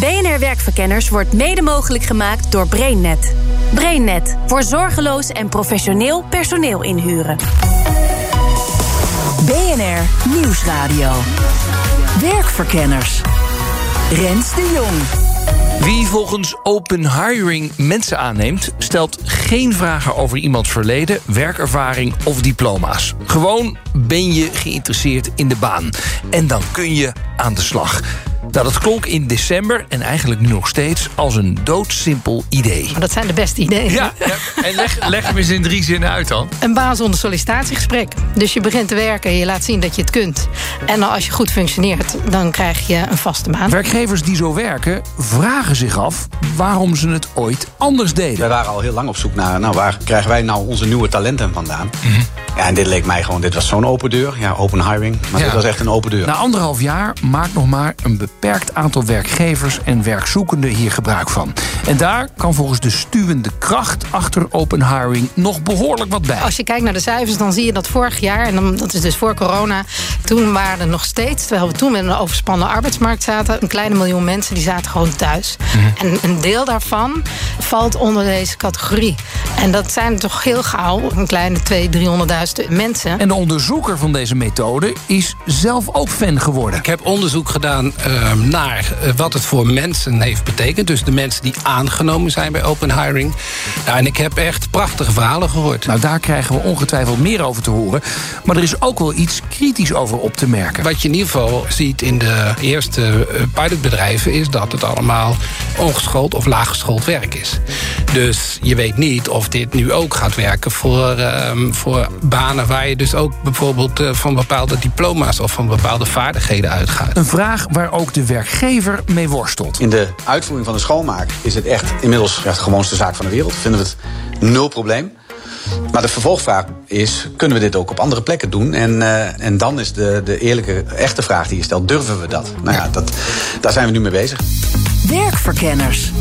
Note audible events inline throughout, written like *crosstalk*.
BNR Werkverkenners wordt mede mogelijk gemaakt door BrainNet. BrainNet voor zorgeloos en professioneel personeel inhuren. BNR Nieuwsradio. Werkverkenners. Rens de Jong. Wie volgens Open Hiring mensen aanneemt, stelt geen vragen over iemands verleden, werkervaring of diploma's. Gewoon ben je geïnteresseerd in de baan. En dan kun je aan de slag. Nou, dat klonk in december en eigenlijk nu nog steeds als een doodsimpel idee. Maar dat zijn de beste ideeën. Ja, ja. en leg, leg hem eens in drie zinnen uit dan. Een baan zonder sollicitatiegesprek. Dus je begint te werken en je laat zien dat je het kunt. En als je goed functioneert, dan krijg je een vaste baan. Werkgevers die zo werken vragen zich af waarom ze het ooit anders deden. Wij waren al heel lang op zoek naar, nou, waar krijgen wij nou onze nieuwe talenten vandaan? Mhm. Ja, en dit leek mij gewoon, dit was zo'n open deur. Ja, open hiring, maar Ja. dit was echt een open deur. Na anderhalf jaar maakt nog maar een beperkt aantal werkgevers en werkzoekenden hier gebruik van. En daar kan volgens de stuwende kracht achter open hiring nog behoorlijk wat bij. Als je kijkt naar de cijfers, dan zie je dat vorig jaar, en dan, dat is dus voor corona, toen waren er nog steeds, terwijl we toen met een overspannen arbeidsmarkt zaten, een kleine miljoen mensen die zaten gewoon thuis. En een deel daarvan valt onder deze categorie. En dat zijn toch heel gauw een kleine 200.000, 300.000 mensen. En de onderzoeker van deze methode is zelf ook fan geworden. Ik heb onderzoek gedaan eh, naar eh, wat het voor mensen heeft betekend. Dus de mensen die aangenomen zijn bij open hiring. Nou, en ik heb echt prachtige verhalen gehoord. Nou, daar krijgen we ongetwijfeld meer over te horen. Maar er is ook wel iets kritisch over op te merken. Wat je in ieder geval ziet in de eerste eh, pilotbedrijven... is dat het allemaal ongeschoold of laaggeschoold werk is. Dus je weet niet of dit nu ook gaat werken voor, ehm, voor banen... waar je dus ook bijvoorbeeld eh, van bepaalde diploma's... of van bepaalde vaardigheden uitgaat. Een vraag waar ook de werkgever mee worstelt. In de uitvoering van de schoonmaak is het echt inmiddels ja, de gewoonste zaak van de wereld. Vinden we het nul probleem. Maar de vervolgvraag is, kunnen we dit ook op andere plekken doen? En, eh, en dan is de, de eerlijke, echte vraag die je stelt, durven we dat? Nou ja, dat, daar zijn we nu mee bezig. Werkverkenners.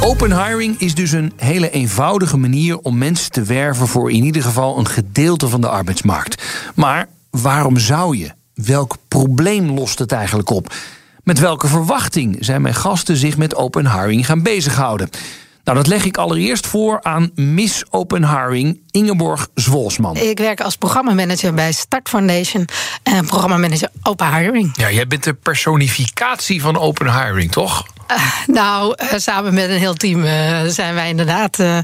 Open hiring is dus een hele eenvoudige manier om mensen te werven voor in ieder geval een gedeelte van de arbeidsmarkt. Maar waarom zou je? Welk probleem lost het eigenlijk op? Met welke verwachting zijn mijn gasten zich met open hiring gaan bezighouden? Nou, dat leg ik allereerst voor aan Miss Open Hiring Ingeborg Zwolsman. Ik werk als programmamanager bij Start Foundation en programmamanager Open Hiring. Ja, jij bent de personificatie van open hiring, toch? Nou, eh, samen met een heel team eh, zijn wij inderdaad eh,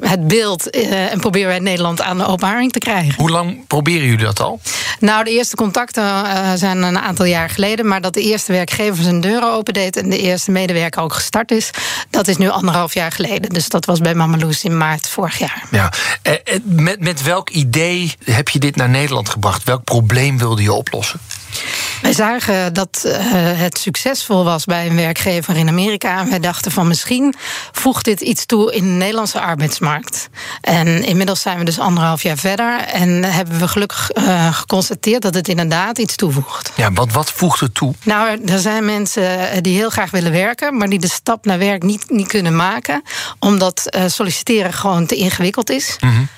het beeld eh, en proberen wij Nederland aan de open hiring te krijgen. Hoe lang proberen jullie dat al? Nou, de eerste contacten eh, zijn een aantal jaar geleden, maar dat de eerste werkgever zijn deuren opendeed en de eerste medewerker ook gestart is, dat is nu anderhalf jaar geleden. Dus dat was bij Mameloes in maart vorig jaar. Ja. Eh, met, met welk idee heb je dit naar Nederland gebracht? Welk probleem wilde je oplossen? Wij zagen dat eh, het succesvol was bij een werkgever in Amerika. En wij dachten van misschien voegt dit iets toe in de Nederlandse arbeidsmarkt. En inmiddels zijn we dus anderhalf jaar verder. En hebben we gelukkig eh, geconstateerd dat het inderdaad iets toevoegt. Ja, want wat voegt het toe? Nou, er zijn mensen die heel graag willen werken, maar die de stap naar werk niet, niet kunnen maken, omdat solliciteren gewoon te ingewikkeld is.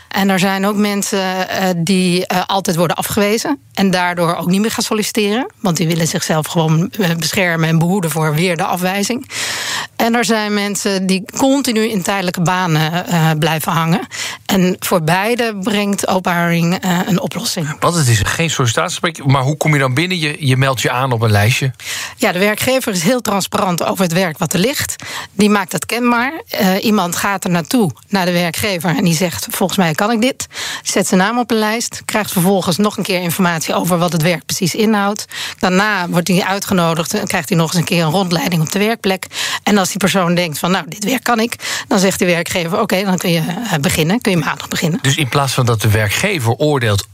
En er zijn ook mensen eh, die eh, altijd worden afgewezen en daardoor ook niet meer gaan solliciteren, want die willen zichzelf gewoon eh, beschermen en behoeden voor weer de afwijzing. En er zijn mensen die continu in tijdelijke banen blijven hangen. En voor beide brengt open hiring eh, een oplossing. Want het is geen sollicitatiegesprek, maar hoe kom je dan binnen? Je, je meldt je aan op een lijstje. Ja, de werkgever is heel transparant over het werk wat er ligt. Die maakt dat kenbaar. Eh, iemand gaat er naartoe, naar de werkgever, en die zegt: Volgens mij kan ik dit. Zet zijn naam op een lijst. Krijgt vervolgens nog een keer informatie over wat het werk precies inhoudt. Daarna wordt hij uitgenodigd en krijgt hij nog eens een keer een rondleiding op de werkplek. En als die persoon denkt: van nou, dit werk kan ik, dan zegt de werkgever: Oké, dan kun je eh, beginnen. Kun je beginnen. Dus in plaats van dat de werkgever oordeelt...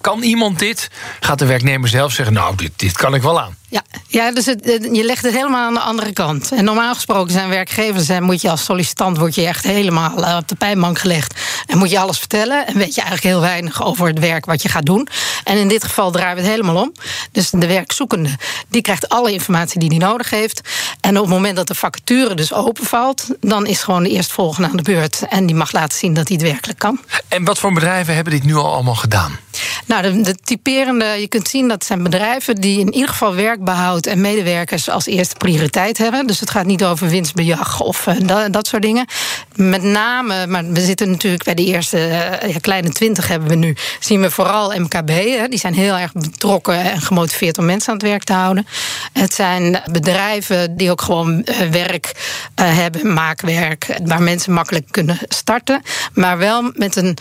kan iemand dit, gaat de werknemer zelf zeggen... nou, dit, dit kan ik wel aan. Ja, ja dus het, je legt het helemaal aan de andere kant. En normaal gesproken zijn werkgevers... en moet je als sollicitant word je echt helemaal eh, op de pijnbank gelegd... en moet je alles vertellen... en weet je eigenlijk heel weinig over het werk wat je gaat doen. En in dit geval draaien we het helemaal om. Dus de werkzoekende die krijgt alle informatie die hij nodig heeft. En op het moment dat de vacature dus openvalt... dan is gewoon de eerstvolgende aan de beurt... en die mag laten zien dat hij het werkelijk kan. En wat voor bedrijven hebben dit nu al allemaal gedaan? Nou, de, de typerende, je kunt zien dat zijn bedrijven die in ieder geval werkbehoud en medewerkers als eerste prioriteit hebben. Dus het gaat niet over winstbejag of uh, dat, dat, soort dingen. Met name, maar we zitten natuurlijk bij de eerste uh, ja, kleine twintig hebben we nu, zien we vooral MKB. Hè, die zijn heel erg betrokken en gemotiveerd om mensen aan het werk te houden. Het zijn bedrijven die ook gewoon werk hebben, maakwerk, waar mensen makkelijk kunnen starten. Maar wel met een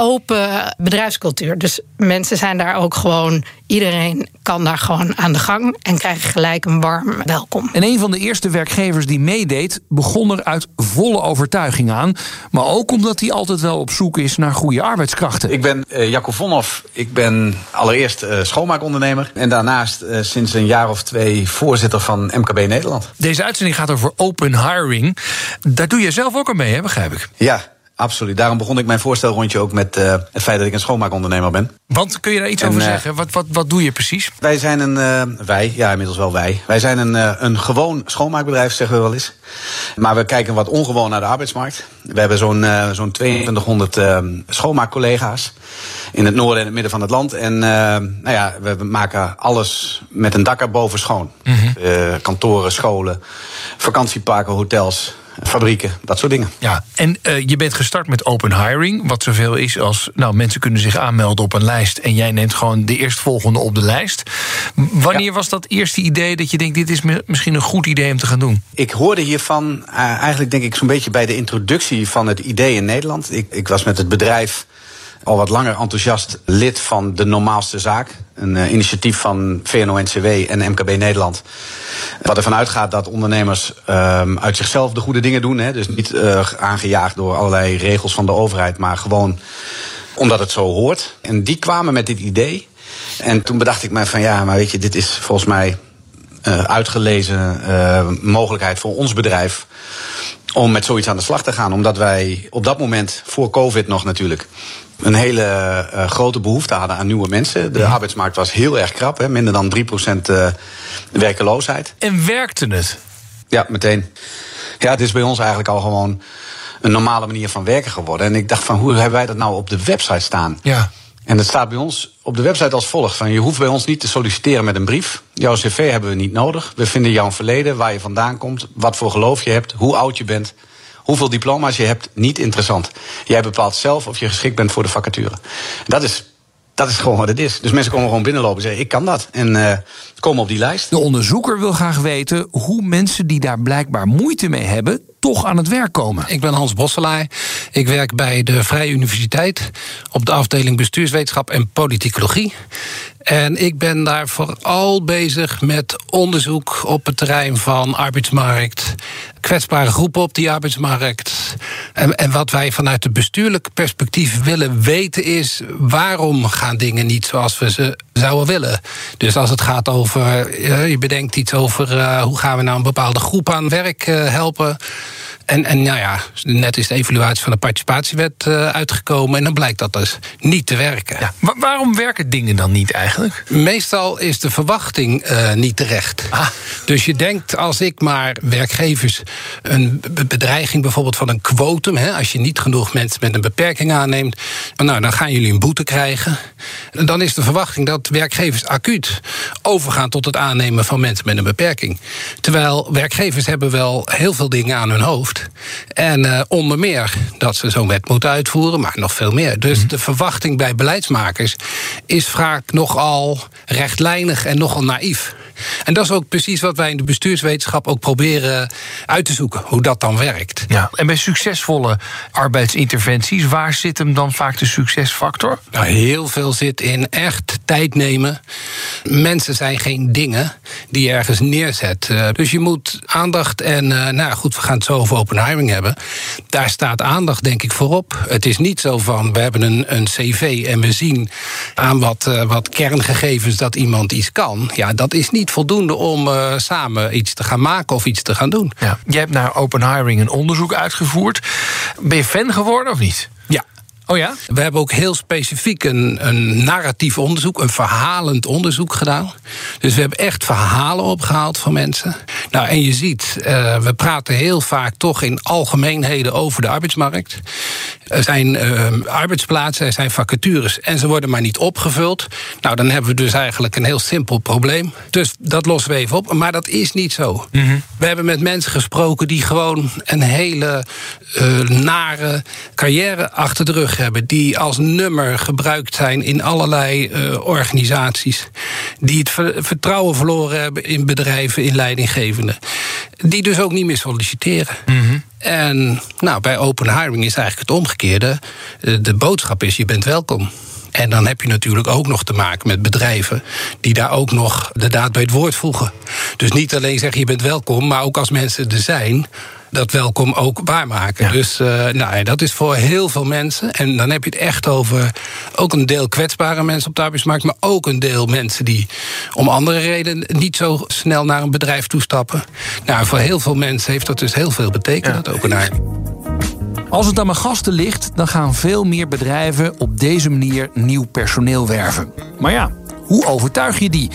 open bedrijfscultuur. Dus mensen zijn daar ook gewoon. Iedereen kan daar gewoon aan de gang en krijgt gelijk een warm welkom. En een van de eerste werkgevers die meedeed, begon er uit volle overtuiging aan. Maar ook omdat hij altijd wel op zoek is naar goede arbeidskrachten. Ik ben uh, Jacob Vonhoff. Ik ben allereerst uh, schoonmaakondernemer. En daarnaast uh, sinds een jaar of twee voorzitter van MKB Nederland. Deze uitzending gaat over open hiring. Daar doe je zelf ook aan mee, hè, begrijp ik? Ja, Absoluut. Daarom begon ik mijn voorstelrondje ook met uh, het feit dat ik een schoonmaakondernemer ben. Want kun je daar iets en, over zeggen? Wat, wat, wat doe je precies? Wij zijn een, uh, wij, ja inmiddels wel wij. Wij zijn een, uh, een gewoon schoonmaakbedrijf, zeggen we wel eens. Maar we kijken wat ongewoon naar de arbeidsmarkt. We hebben zo'n zo'n 2200 schoonmaakcollega's in het noorden en het midden van het land. En nou ja, we maken alles met een dak erboven schoon. Mm -hmm. kantoren, scholen, vakantieparken, hotels fabrieken, dat soort dingen. Ja, en uh, je bent gestart met open hiring, wat zoveel is als nou, mensen kunnen zich aanmelden op een lijst en jij neemt gewoon de eerstvolgende op de lijst. Wanneer ja. was dat eerste idee dat je denkt, dit is misschien een goed idee om te gaan doen? Ik hoorde hiervan uh, eigenlijk denk ik zo'n beetje bij de introductie van het idee in Nederland. Ik, ik was met het bedrijf al wat langer enthousiast lid van de Normaalste Zaak. Een uh, initiatief van VNO-NCW en MKB Nederland. Wat ervan uitgaat dat ondernemers um, uit zichzelf de goede dingen doen. Hè. Dus niet uh, aangejaagd door allerlei regels van de overheid, maar gewoon omdat het zo hoort. En die kwamen met dit idee. En toen bedacht ik mij van ja, maar weet je, dit is volgens mij uh, uitgelezen mogelijkheid voor ons bedrijf om met zoiets aan de slag te gaan. Omdat wij op dat moment, voor COVID nog natuurlijk, een hele uh, grote behoefte hadden aan nieuwe mensen. De ja. arbeidsmarkt was heel erg krap, hè, minder dan 3% uh, werkeloosheid. En werkte het? Ja, meteen. Ja, het is bij ons eigenlijk al gewoon een normale manier van werken geworden. En ik dacht van, hoe hebben wij dat nou op de website staan? Ja. En dat staat bij ons op de website als volgt: van je hoeft bij ons niet te solliciteren met een brief. Jouw cv hebben we niet nodig. We vinden jouw verleden, waar je vandaan komt, wat voor geloof je hebt, hoe oud je bent, hoeveel diploma's je hebt, niet interessant. Jij bepaalt zelf of je geschikt bent voor de vacature. Dat is dat is gewoon wat het is. Dus mensen komen gewoon binnenlopen en zeggen: Ik kan dat. En uh, komen op die lijst. De onderzoeker wil graag weten hoe mensen die daar blijkbaar moeite mee hebben. toch aan het werk komen. Ik ben Hans Bosselaar. Ik werk bij de Vrije Universiteit. op de afdeling bestuurswetenschap en politicologie. En ik ben daar vooral bezig met onderzoek op het terrein van arbeidsmarkt, kwetsbare groepen op die arbeidsmarkt. En, en wat wij vanuit het bestuurlijk perspectief willen weten is waarom gaan dingen niet zoals we ze zouden willen. Dus als het gaat over, je bedenkt iets over uh, hoe gaan we nou een bepaalde groep aan werk uh, helpen. En, en nou ja, net is de evaluatie van de participatiewet uitgekomen. En dan blijkt dat dus niet te werken. Waarom werken dingen dan niet eigenlijk? Meestal is de verwachting uh, niet terecht. Ah. Dus je denkt, als ik maar werkgevers een bedreiging bijvoorbeeld van een quotum, hè, als je niet genoeg mensen met een beperking aanneemt, nou, dan gaan jullie een boete krijgen. En dan is de verwachting dat werkgevers acuut overgaan tot het aannemen van mensen met een beperking. Terwijl werkgevers hebben wel heel veel dingen aan hun hoofd. En uh, onder meer dat ze zo'n wet moeten uitvoeren, maar nog veel meer. Dus de verwachting bij beleidsmakers is vaak nogal rechtlijnig en nogal naïef. En dat is ook precies wat wij in de bestuurswetenschap ook proberen uit te zoeken, hoe dat dan werkt. Ja, en bij succesvolle arbeidsinterventies, waar zit hem dan vaak de succesfactor? Nou, heel veel zit in echt tijd nemen. Mensen zijn geen dingen die je ergens neerzet. Uh, dus je moet aandacht en, uh, nou goed, we gaan het zo over open hiring hebben. Daar staat aandacht, denk ik, voorop. Het is niet zo van, we hebben een, een cv en we zien aan wat, uh, wat kerngegevens dat iemand iets kan. Ja, dat is niet voldoende om uh, samen iets te gaan maken of iets te gaan doen. Ja. Jij hebt naar Open Hiring een onderzoek uitgevoerd. Ben je fan geworden of niet? Ja. Oh ja? We hebben ook heel specifiek een, een narratief onderzoek, een verhalend onderzoek gedaan. Dus we hebben echt verhalen opgehaald van mensen. Nou, en je ziet, uh, we praten heel vaak toch in algemeenheden over de arbeidsmarkt. Er zijn uh, arbeidsplaatsen, er zijn vacatures en ze worden maar niet opgevuld. Nou, dan hebben we dus eigenlijk een heel simpel probleem. Dus dat lossen we even op. Maar dat is niet zo. We hebben met mensen gesproken die gewoon een hele uh, nare carrière achter de rug hebben. Die als nummer gebruikt zijn in allerlei uh, organisaties. Die het vertrouwen verloren hebben in bedrijven, in leidinggevenden. Die dus ook niet meer solliciteren. Mhm. En nou, bij open hiring is eigenlijk het omgekeerde. De boodschap is: je bent welkom. En dan heb je natuurlijk ook nog te maken met bedrijven die daar ook nog de daad bij het woord voegen. Dus niet alleen zeggen je bent welkom, maar ook als mensen er zijn, dat welkom ook waarmaken. Ja. Dus uh, nou, dat is voor heel veel mensen. En dan heb je het echt over ook een deel kwetsbare mensen op de arbeidsmarkt, maar ook een deel mensen die om andere redenen niet zo snel naar een bedrijf toestappen. Nou, voor heel veel mensen heeft dat dus heel veel betekend, Ja. dat ook een Als het aan mijn gasten ligt, dan gaan veel meer bedrijven op deze manier nieuw personeel werven. Maar ja, hoe overtuig je die?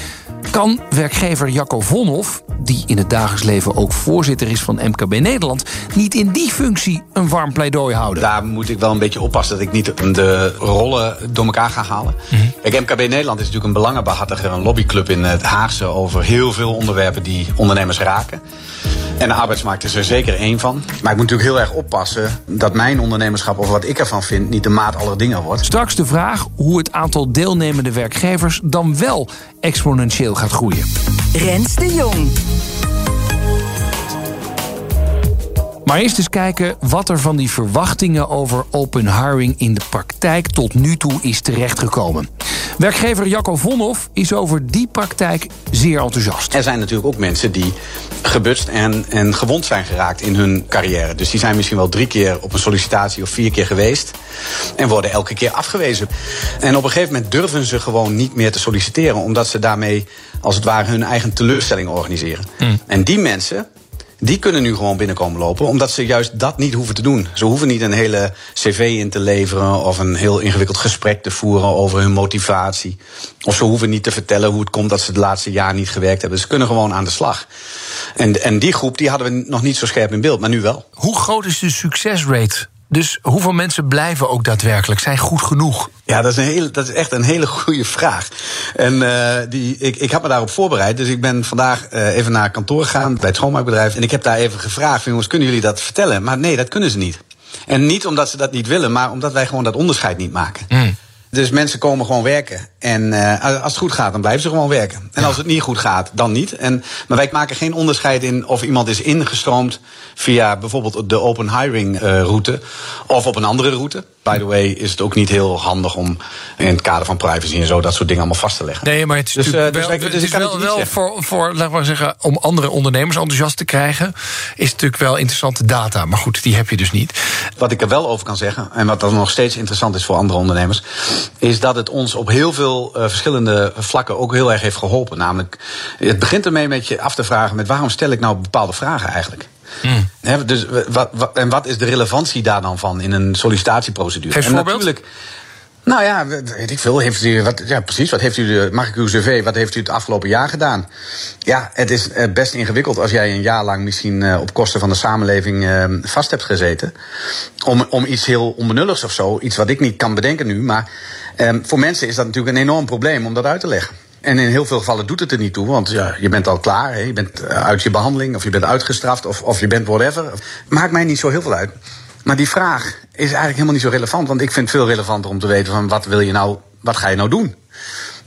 Kan werkgever Jacco Vonhoff, die in het dagelijks leven ook voorzitter is van MKB Nederland, niet in die functie een warm pleidooi houden? Daar moet ik wel een beetje oppassen dat ik niet de rollen door elkaar ga halen. Kijk, MKB Nederland is natuurlijk een belangenbehartiger, een lobbyclub in het Haagse over heel veel onderwerpen die ondernemers raken. En de arbeidsmarkt is er zeker één van. Maar ik moet natuurlijk heel erg oppassen dat mijn ondernemerschap of wat ik ervan vind niet de maat aller dingen wordt. Straks de vraag hoe het aantal deelnemende werkgevers dan wel exponentieel gaat groeien. Rens de Jong. Maar eerst eens kijken wat er van die verwachtingen over open hiring in de praktijk tot nu toe is terechtgekomen. Werkgever Jacco Vonhoff is over die praktijk zeer enthousiast. Er zijn natuurlijk ook mensen die gebutst en, en gewond zijn geraakt in hun carrière. Dus die zijn misschien wel drie keer op een sollicitatie of vier keer geweest. En worden elke keer afgewezen. En op een gegeven moment durven ze gewoon niet meer te solliciteren. Omdat ze daarmee als het ware hun eigen teleurstelling organiseren. En die mensen, die kunnen nu gewoon binnenkomen lopen, omdat ze juist dat niet hoeven te doen. Ze hoeven niet een hele cv in te leveren of een heel ingewikkeld gesprek te voeren over hun motivatie. Of ze hoeven niet te vertellen hoe het komt dat ze het laatste jaar niet gewerkt hebben. Ze kunnen gewoon aan de slag. En, en die groep die hadden we nog niet zo scherp in beeld, maar nu wel. Hoe groot is de succesrate? Dus hoeveel mensen blijven ook daadwerkelijk? Zijn goed genoeg? Ja, dat is, een hele, dat is echt een hele *laughs* goede vraag. En uh, die, ik, ik had me daarop voorbereid. Dus ik ben vandaag uh, even naar kantoor gegaan bij het schoonmaakbedrijf. En ik heb daar even gevraagd: jongens, kunnen jullie dat vertellen? Maar nee, dat kunnen ze niet. En niet omdat ze dat niet willen, maar omdat wij gewoon dat onderscheid niet maken. Mm. Dus mensen komen gewoon werken. En uh, als het goed gaat, dan blijven ze gewoon werken. En ja. als het niet goed gaat, dan niet. En, maar wij maken geen onderscheid in of iemand is ingestroomd via bijvoorbeeld de open hiring uh, route of op een andere route. By the way, is het ook niet heel handig om in het kader van privacy en zo dat soort dingen allemaal vast te leggen. Nee, maar het is dus, natuurlijk wel, dus, het is wel, wel voor, voor, laten we zeggen, om andere ondernemers enthousiast te krijgen, is het natuurlijk wel interessante data. Maar goed, die heb je dus niet. Wat ik er wel over kan zeggen, en wat dan nog steeds interessant is voor andere ondernemers, is dat het ons op heel veel uh, verschillende vlakken ook heel erg heeft geholpen. Namelijk, het begint ermee met je af te vragen met waarom stel ik nou bepaalde vragen eigenlijk? Mm. He, dus wat, wat, en wat is de relevantie daar dan van in een sollicitatieprocedure? Geef natuurlijk. Nou ja, weet ik veel. Heeft u, wat, ja, precies. Wat heeft u, mag ik uw cv, wat heeft u het afgelopen jaar gedaan? Ja, het is best ingewikkeld als jij een jaar lang misschien uh, op kosten van de samenleving uh, vast hebt gezeten. Om, om iets heel onbenulligs of zo, iets wat ik niet kan bedenken nu. Maar um, voor mensen is dat natuurlijk een enorm probleem om dat uit te leggen. En in heel veel gevallen doet het er niet toe, want ja, je bent al klaar. Hè? Je bent uit je behandeling, of je bent uitgestraft, of, of je bent whatever. Maakt mij niet zo heel veel uit. Maar die vraag is eigenlijk helemaal niet zo relevant. Want ik vind het veel relevanter om te weten van wat wil je nou, wat ga je nou doen?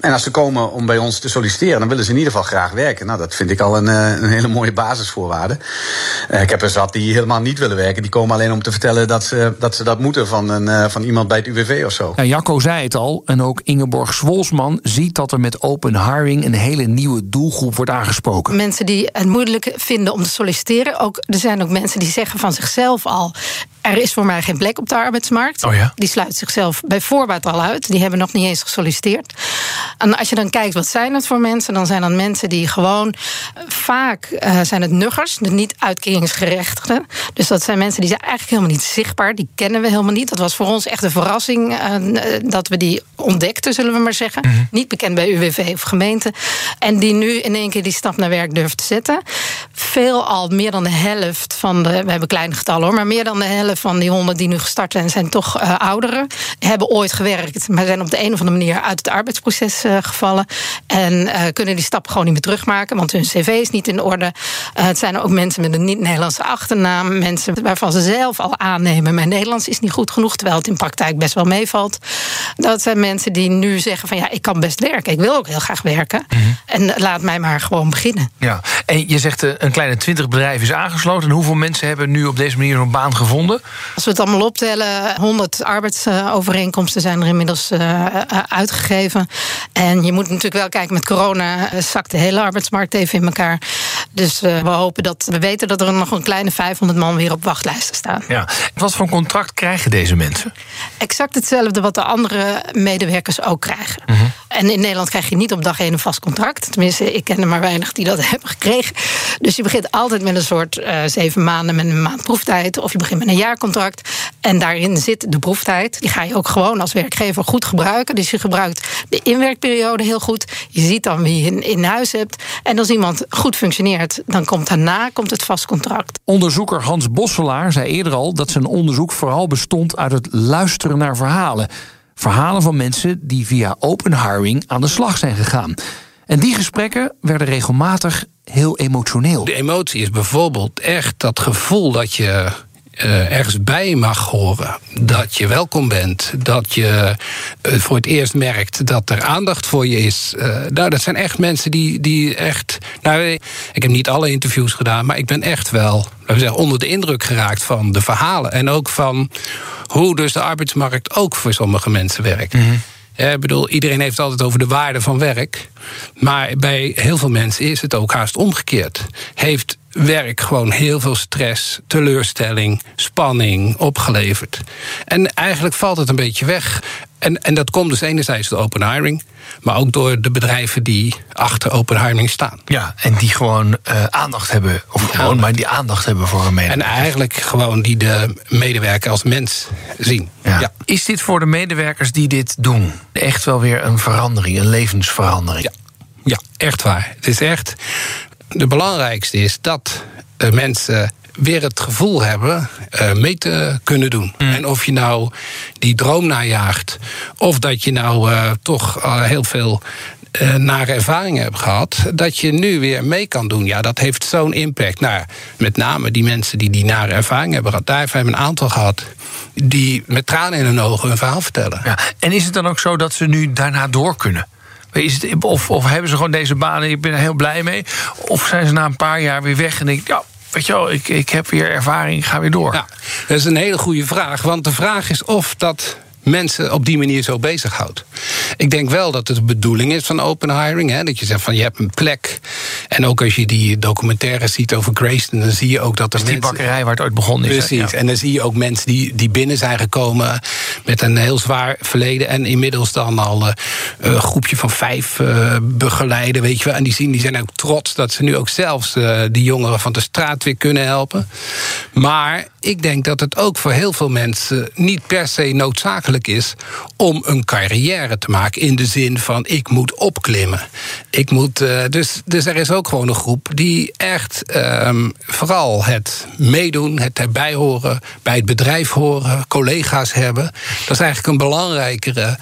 En als ze komen om bij ons te solliciteren, dan willen ze in ieder geval graag werken. Nou, dat vind ik al een, een hele mooie basisvoorwaarde. Uh, ik heb er zat die helemaal niet willen werken. Die komen alleen om te vertellen dat ze dat, ze dat moeten van, een, uh, van iemand bij het UWV of zo. Ja, Jacco zei het al, en ook Ingeborg Zwolsman ziet dat er met open hiring een hele nieuwe doelgroep wordt aangesproken. Mensen die het moeilijk vinden om te solliciteren. Ook, er zijn ook mensen die zeggen van zichzelf al. Er is voor mij geen plek op de arbeidsmarkt. Oh ja? Die sluiten zichzelf bij voorbaat al uit. Die hebben nog niet eens gesolliciteerd. En als je dan kijkt, wat zijn het voor mensen? Dan zijn dat mensen die gewoon... Vaak uh, zijn het nuggers, de niet uitkeringsgerechtigden. Dus dat zijn mensen die zijn eigenlijk helemaal niet zichtbaar. Die kennen we helemaal niet. Dat was voor ons echt een verrassing uh, dat we die ontdekten, zullen we maar zeggen. Mhm. Niet bekend bij UWV of gemeente. En die nu in één keer die stap naar werk durft te zetten. Veel al meer dan de helft van de. We hebben kleine getallen hoor, maar meer dan de helft van die honden die nu gestart zijn, zijn toch uh, ouderen. Hebben ooit gewerkt, maar zijn op de een of andere manier uit het arbeidsproces uh, gevallen. En kunnen die stap gewoon niet meer terugmaken, want hun cv is niet in orde. het zijn ook mensen met een niet-Nederlandse achternaam. Mensen waarvan ze zelf al aannemen: mijn Nederlands is niet goed genoeg, terwijl het in praktijk best wel meevalt. Dat zijn mensen die nu zeggen: van ja, ik kan best werken. Ik wil ook heel graag werken. Mhm. En laat mij maar gewoon beginnen. Ja, en je zegt een kleine twintig bedrijven is aangesloten. En hoeveel mensen hebben nu op deze manier een baan gevonden? Als we het allemaal optellen, 100 arbeidsovereenkomsten zijn er inmiddels uh, uitgegeven. En je moet natuurlijk wel kijken, met corona zakt de hele arbeidsmarkt even in elkaar. Dus we hopen dat we weten dat er nog een kleine 500 man weer op wachtlijsten staan. Ja. Wat voor contract krijgen deze mensen? Exact hetzelfde wat de andere medewerkers ook krijgen. Mhm. En in Nederland krijg je niet op dag één een vast contract. Tenminste, ik ken er maar weinig die dat *laughs* hebben gekregen. Dus je begint altijd met een soort uh, zeven maanden met een maand proeftijd. Of je begint met een jaarcontract. En daarin zit de proeftijd. Die ga je ook gewoon als werkgever goed gebruiken. Dus je gebruikt de inwerkperiode heel goed. Je ziet dan wie je in, in huis hebt. En als iemand goed functioneert, dan komt daarna komt het vast contract. Onderzoeker Hans Bosselaar zei eerder al dat zijn onderzoek vooral bestond uit het luisteren naar verhalen. Verhalen van mensen die via open hiring aan de slag zijn gegaan. En die gesprekken werden regelmatig heel emotioneel. De emotie is bijvoorbeeld echt dat gevoel dat je uh, ergens bij mag horen. Dat je welkom bent. Dat je uh, voor het eerst merkt dat er aandacht voor je is. Uh, nou, dat zijn echt mensen die, die echt. Nou, ik heb niet alle interviews gedaan, maar ik ben echt wel laten we zeggen, onder de indruk geraakt van de verhalen. En ook van hoe dus de arbeidsmarkt ook voor sommige mensen werkt. Mm -hmm. Ik bedoel, iedereen heeft het altijd over de waarde van werk. Maar bij heel veel mensen is het ook haast omgekeerd. Heeft werk gewoon heel veel stress, teleurstelling, spanning opgeleverd. En eigenlijk valt het een beetje weg. En, en dat komt dus enerzijds door open hiring, maar ook door de bedrijven die achter open hiring staan. Ja, en die gewoon uh, aandacht hebben, of gewoon maar die aandacht hebben voor een medewerker. En eigenlijk gewoon die de medewerker als mens zien. Ja. ja. Is dit voor de medewerkers die dit doen echt wel weer een verandering, een levensverandering? Ja, ja echt waar. Het is echt de belangrijkste is dat uh, mensen weer het gevoel hebben uh, mee te kunnen doen. Mm. En of je nou die droom najaagt, of dat je nou uh, toch heel veel nare ervaringen hebt gehad, dat je nu weer mee kan doen. Ja, dat heeft zo'n impact. Nou, met name die mensen die die nare ervaringen hebben gehad. Daar hebben we een aantal gehad die met tranen in hun ogen hun verhaal vertellen. Ja. En is het dan ook zo dat ze nu daarna door kunnen? Is het, of, of hebben ze gewoon deze banen, ik ben er heel blij mee. Of zijn ze na een paar jaar weer weg en denk ik, ja, weet je wel, ik, ik heb weer ervaring, ik ga weer door. Ja, dat is een hele goede vraag. Want de vraag is of dat mensen op die manier zo bezighoudt. Ik denk wel dat het de bedoeling is van open hiring. Hè, dat je zegt van je hebt een plek. En ook als je die documentaire ziet over Grayston, dan zie je ook dat er. Dus die bakkerij waar het ooit begonnen is. Precies. En dan zie je ook mensen die, die binnen zijn gekomen met een heel zwaar verleden. En inmiddels dan al uh, een groepje van vijf uh, begeleiden. Weet je wel. En die, zien, die zijn ook trots dat ze nu ook zelfs uh, die jongeren van de straat weer kunnen helpen. Maar ik denk dat het ook voor heel veel mensen niet per se noodzakelijk is om een carrière te maken. In de zin van ik moet opklimmen. Ik moet, uh, dus, dus er is ook gewoon een groep die echt um, vooral het meedoen, het erbij horen, bij het bedrijf horen, collega's hebben. Dat is eigenlijk een belangrijkere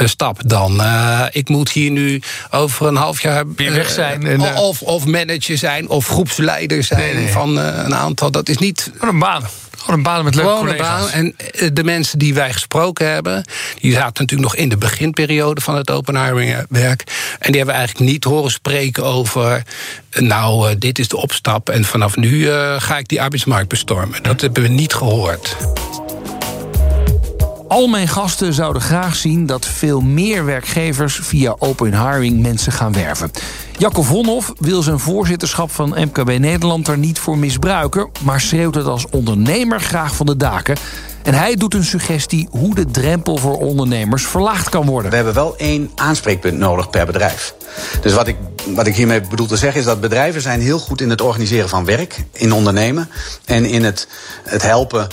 uh, stap dan. Uh, ik moet hier nu over een half jaar weg zijn. of, of manager zijn of groepsleider zijn nee, nee. van een aantal. Dat is niet. Een baan. Gewoon een baan met leuke Gewoon collega's. Baan. En eh, de mensen die wij gesproken hebben... die zaten natuurlijk nog in de beginperiode van het open hiring werk. En die hebben we eigenlijk niet horen spreken over... Eh, nou, uh, dit is de opstap en vanaf nu uh, ga ik die arbeidsmarkt bestormen. Dat hebben we niet gehoord. Al mijn gasten zouden graag zien dat veel meer werkgevers via open hiring mensen gaan werven. Jacco Vonhoff wil zijn voorzitterschap van MKB Nederland er niet voor misbruiken, maar schreeuwt het als ondernemer graag van de daken. En hij doet een suggestie hoe de drempel voor ondernemers verlaagd kan worden. We hebben wel één aanspreekpunt nodig per bedrijf. Dus wat ik, wat ik hiermee bedoel te zeggen is dat bedrijven zijn heel goed in het organiseren van werk, in ondernemen en in het, het helpen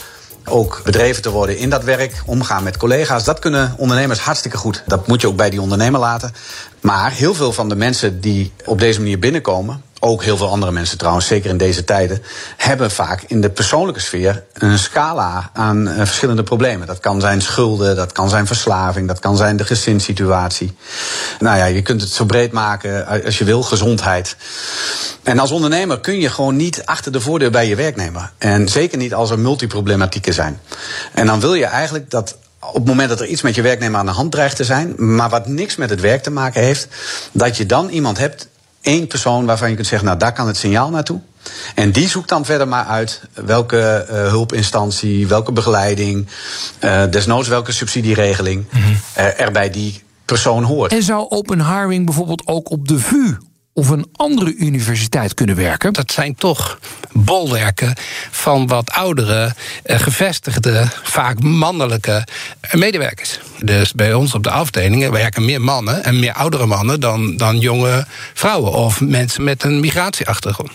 ook bedreven te worden in dat werk, omgaan met collega's. Dat kunnen ondernemers hartstikke goed. Dat moet je ook bij die ondernemer laten. Maar heel veel van de mensen die op deze manier binnenkomen, ook heel veel andere mensen trouwens, zeker in deze tijden, hebben vaak in de persoonlijke sfeer een scala aan uh, verschillende problemen. Dat kan zijn schulden, dat kan zijn verslaving, dat kan zijn de gezinssituatie. Nou ja, je kunt het zo breed maken als je wil, gezondheid. En als ondernemer kun je gewoon niet achter de voordeur bij je werknemer. En zeker niet als er multiproblematieken zijn. En dan wil je eigenlijk dat op het moment dat er iets met je werknemer aan de hand dreigt te zijn, maar wat niks met het werk te maken heeft, dat je dan iemand hebt één persoon waarvan je kunt zeggen, nou daar kan het signaal naartoe. En die zoekt dan verder maar uit welke uh, hulpinstantie, welke begeleiding, uh, desnoods welke subsidieregeling mm -hmm. uh, er bij die persoon hoort. En zou open hiring bijvoorbeeld ook op de VU of een andere universiteit kunnen werken? Dat zijn toch bolwerken van wat oudere, gevestigde, vaak mannelijke medewerkers. Dus bij ons op de afdelingen werken meer mannen en meer oudere mannen dan, dan jonge vrouwen of mensen met een migratieachtergrond.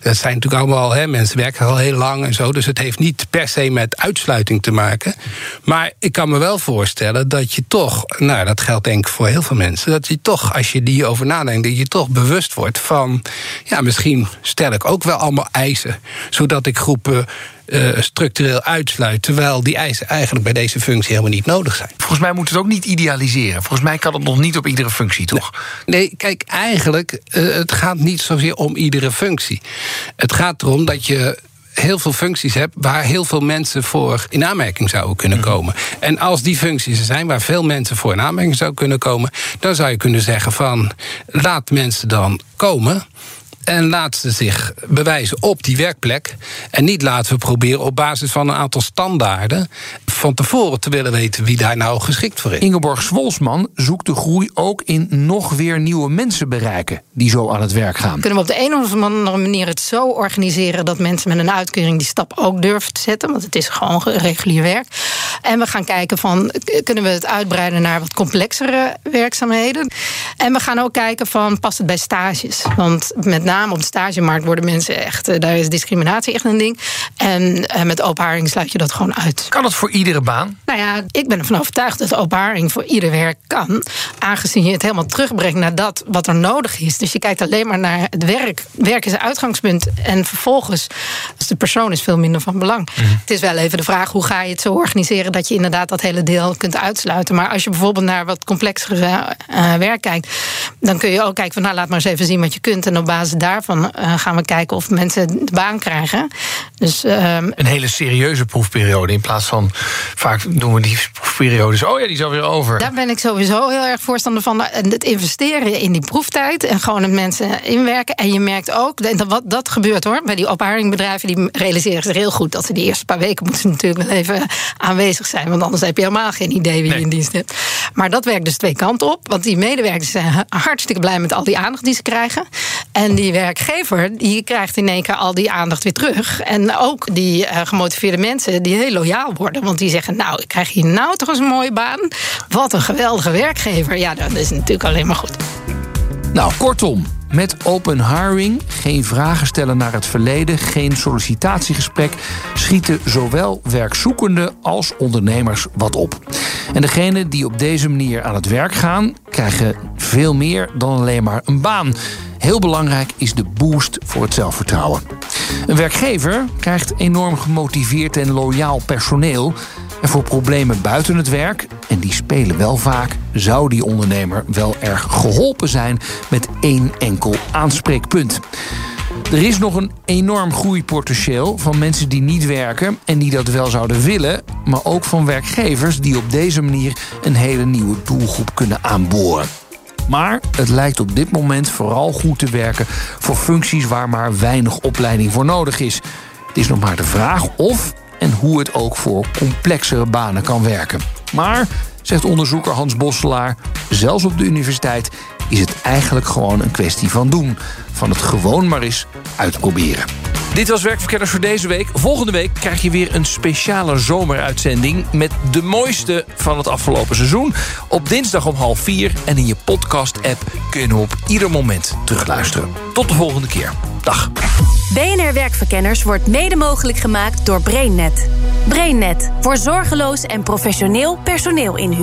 Dat zijn natuurlijk allemaal, hè, mensen werken al heel lang en zo, dus het heeft niet per se met uitsluiting te maken. Maar ik kan me wel voorstellen dat je toch, nou dat geldt denk ik voor heel veel mensen, dat je toch, als je die over nadenkt, dat je toch bewust wordt van, ja, misschien stel ik ook wel allemaal eisen, zodat ik groepen uh, structureel uitsluit. Terwijl die eisen eigenlijk bij deze functie helemaal niet nodig zijn. Volgens mij moet het ook niet idealiseren. Volgens mij kan het nog niet op iedere functie, toch? Nee, nee kijk, eigenlijk, uh, het gaat niet zozeer om iedere functie. Het gaat erom dat je heel veel functies hebt waar heel veel mensen voor in aanmerking zouden kunnen komen. En als die functies er zijn waar veel mensen voor in aanmerking zouden kunnen komen, dan zou je kunnen zeggen van laat mensen dan komen. En laat ze zich bewijzen op die werkplek. En niet laten we proberen op basis van een aantal standaarden van tevoren te willen weten wie daar nou geschikt voor is. Ingeborg Zwolsman zoekt de groei ook in nog weer nieuwe mensen bereiken die zo aan het werk gaan. Kunnen we op de een of andere manier het zo organiseren dat mensen met een uitkering die stap ook durven te zetten? Want het is gewoon regulier werk. En we gaan kijken van kunnen we het uitbreiden naar wat complexere werkzaamheden. En we gaan ook kijken van past het bij stages? Want met name op de stagemarkt worden mensen echt, daar is discriminatie echt een ding. En met openharing sluit je dat gewoon uit. Kan het voor iedere baan? Nou ja, ik ben ervan overtuigd dat openharing voor ieder werk kan. Aangezien je het helemaal terugbrengt naar dat wat er nodig is. Dus je kijkt alleen maar naar het werk. Werk is een uitgangspunt. En vervolgens, als de persoon is veel minder van belang. Mm -hmm. Het is wel even de vraag, hoe ga je het zo organiseren dat je inderdaad dat hele deel kunt uitsluiten. Maar als je bijvoorbeeld naar wat complexere uh, werk kijkt, dan kun je ook kijken van nou laat maar eens even zien wat je kunt. En op basis daarvan uh, gaan we kijken of mensen de baan krijgen. Dus, uh, een hele serieuze proefperiode in plaats van vaak doen we die proefperiodes. Oh ja, die is alweer over. Daar ben ik sowieso heel erg voorstander van. En het investeren in die proeftijd en gewoon het mensen inwerken. En je merkt ook, wat dat gebeurt hoor, bij die opharingbedrijven, die realiseren zich heel goed dat ze die eerste paar weken moeten natuurlijk wel even aanwezig zijn. Want anders heb je helemaal geen idee wie je in dienst hebt. Maar dat werkt dus twee kanten op. Want die medewerkers zijn hartstikke blij met al die aandacht die ze krijgen. En die werkgever die krijgt in één keer al die aandacht weer terug. En ook die uh, gemotiveerde mensen die heel loyaal worden. Want die zeggen, nou, ik krijg hier nou toch eens een mooie baan. Wat een geweldige werkgever. Ja, dat is natuurlijk alleen maar goed. Nou, kortom, met open hiring, geen vragen stellen naar het verleden, geen sollicitatiegesprek, schieten zowel werkzoekenden als ondernemers wat op. En degenen die op deze manier aan het werk gaan, krijgen veel meer dan alleen maar een baan. Heel belangrijk is de boost voor het zelfvertrouwen. Een werkgever krijgt enorm gemotiveerd en loyaal personeel. En voor problemen buiten het werk, en die spelen wel vaak, zou die ondernemer wel erg geholpen zijn met één enkel aanspreekpunt. Er is nog een enorm groeipotentieel van mensen die niet werken en die dat wel zouden willen, maar ook van werkgevers die op deze manier een hele nieuwe doelgroep kunnen aanboren. Maar het lijkt op dit moment vooral goed te werken voor functies waar maar weinig opleiding voor nodig is. Het is nog maar de vraag of en hoe het ook voor complexere banen kan werken. Maar, zegt onderzoeker Hans Bosselaar, zelfs op de universiteit is het eigenlijk gewoon een kwestie van doen. Van het gewoon maar eens uitproberen. Dit was Werkverkenners voor deze week. Volgende week krijg je weer een speciale zomeruitzending... met de mooiste van het afgelopen seizoen. Op dinsdag om half vier. En in je podcast-app kun je op ieder moment terugluisteren. Tot de volgende keer. Dag. BNR Werkverkenners wordt mede mogelijk gemaakt door BrainNet. BrainNet voor zorgeloos en professioneel personeel inhuur.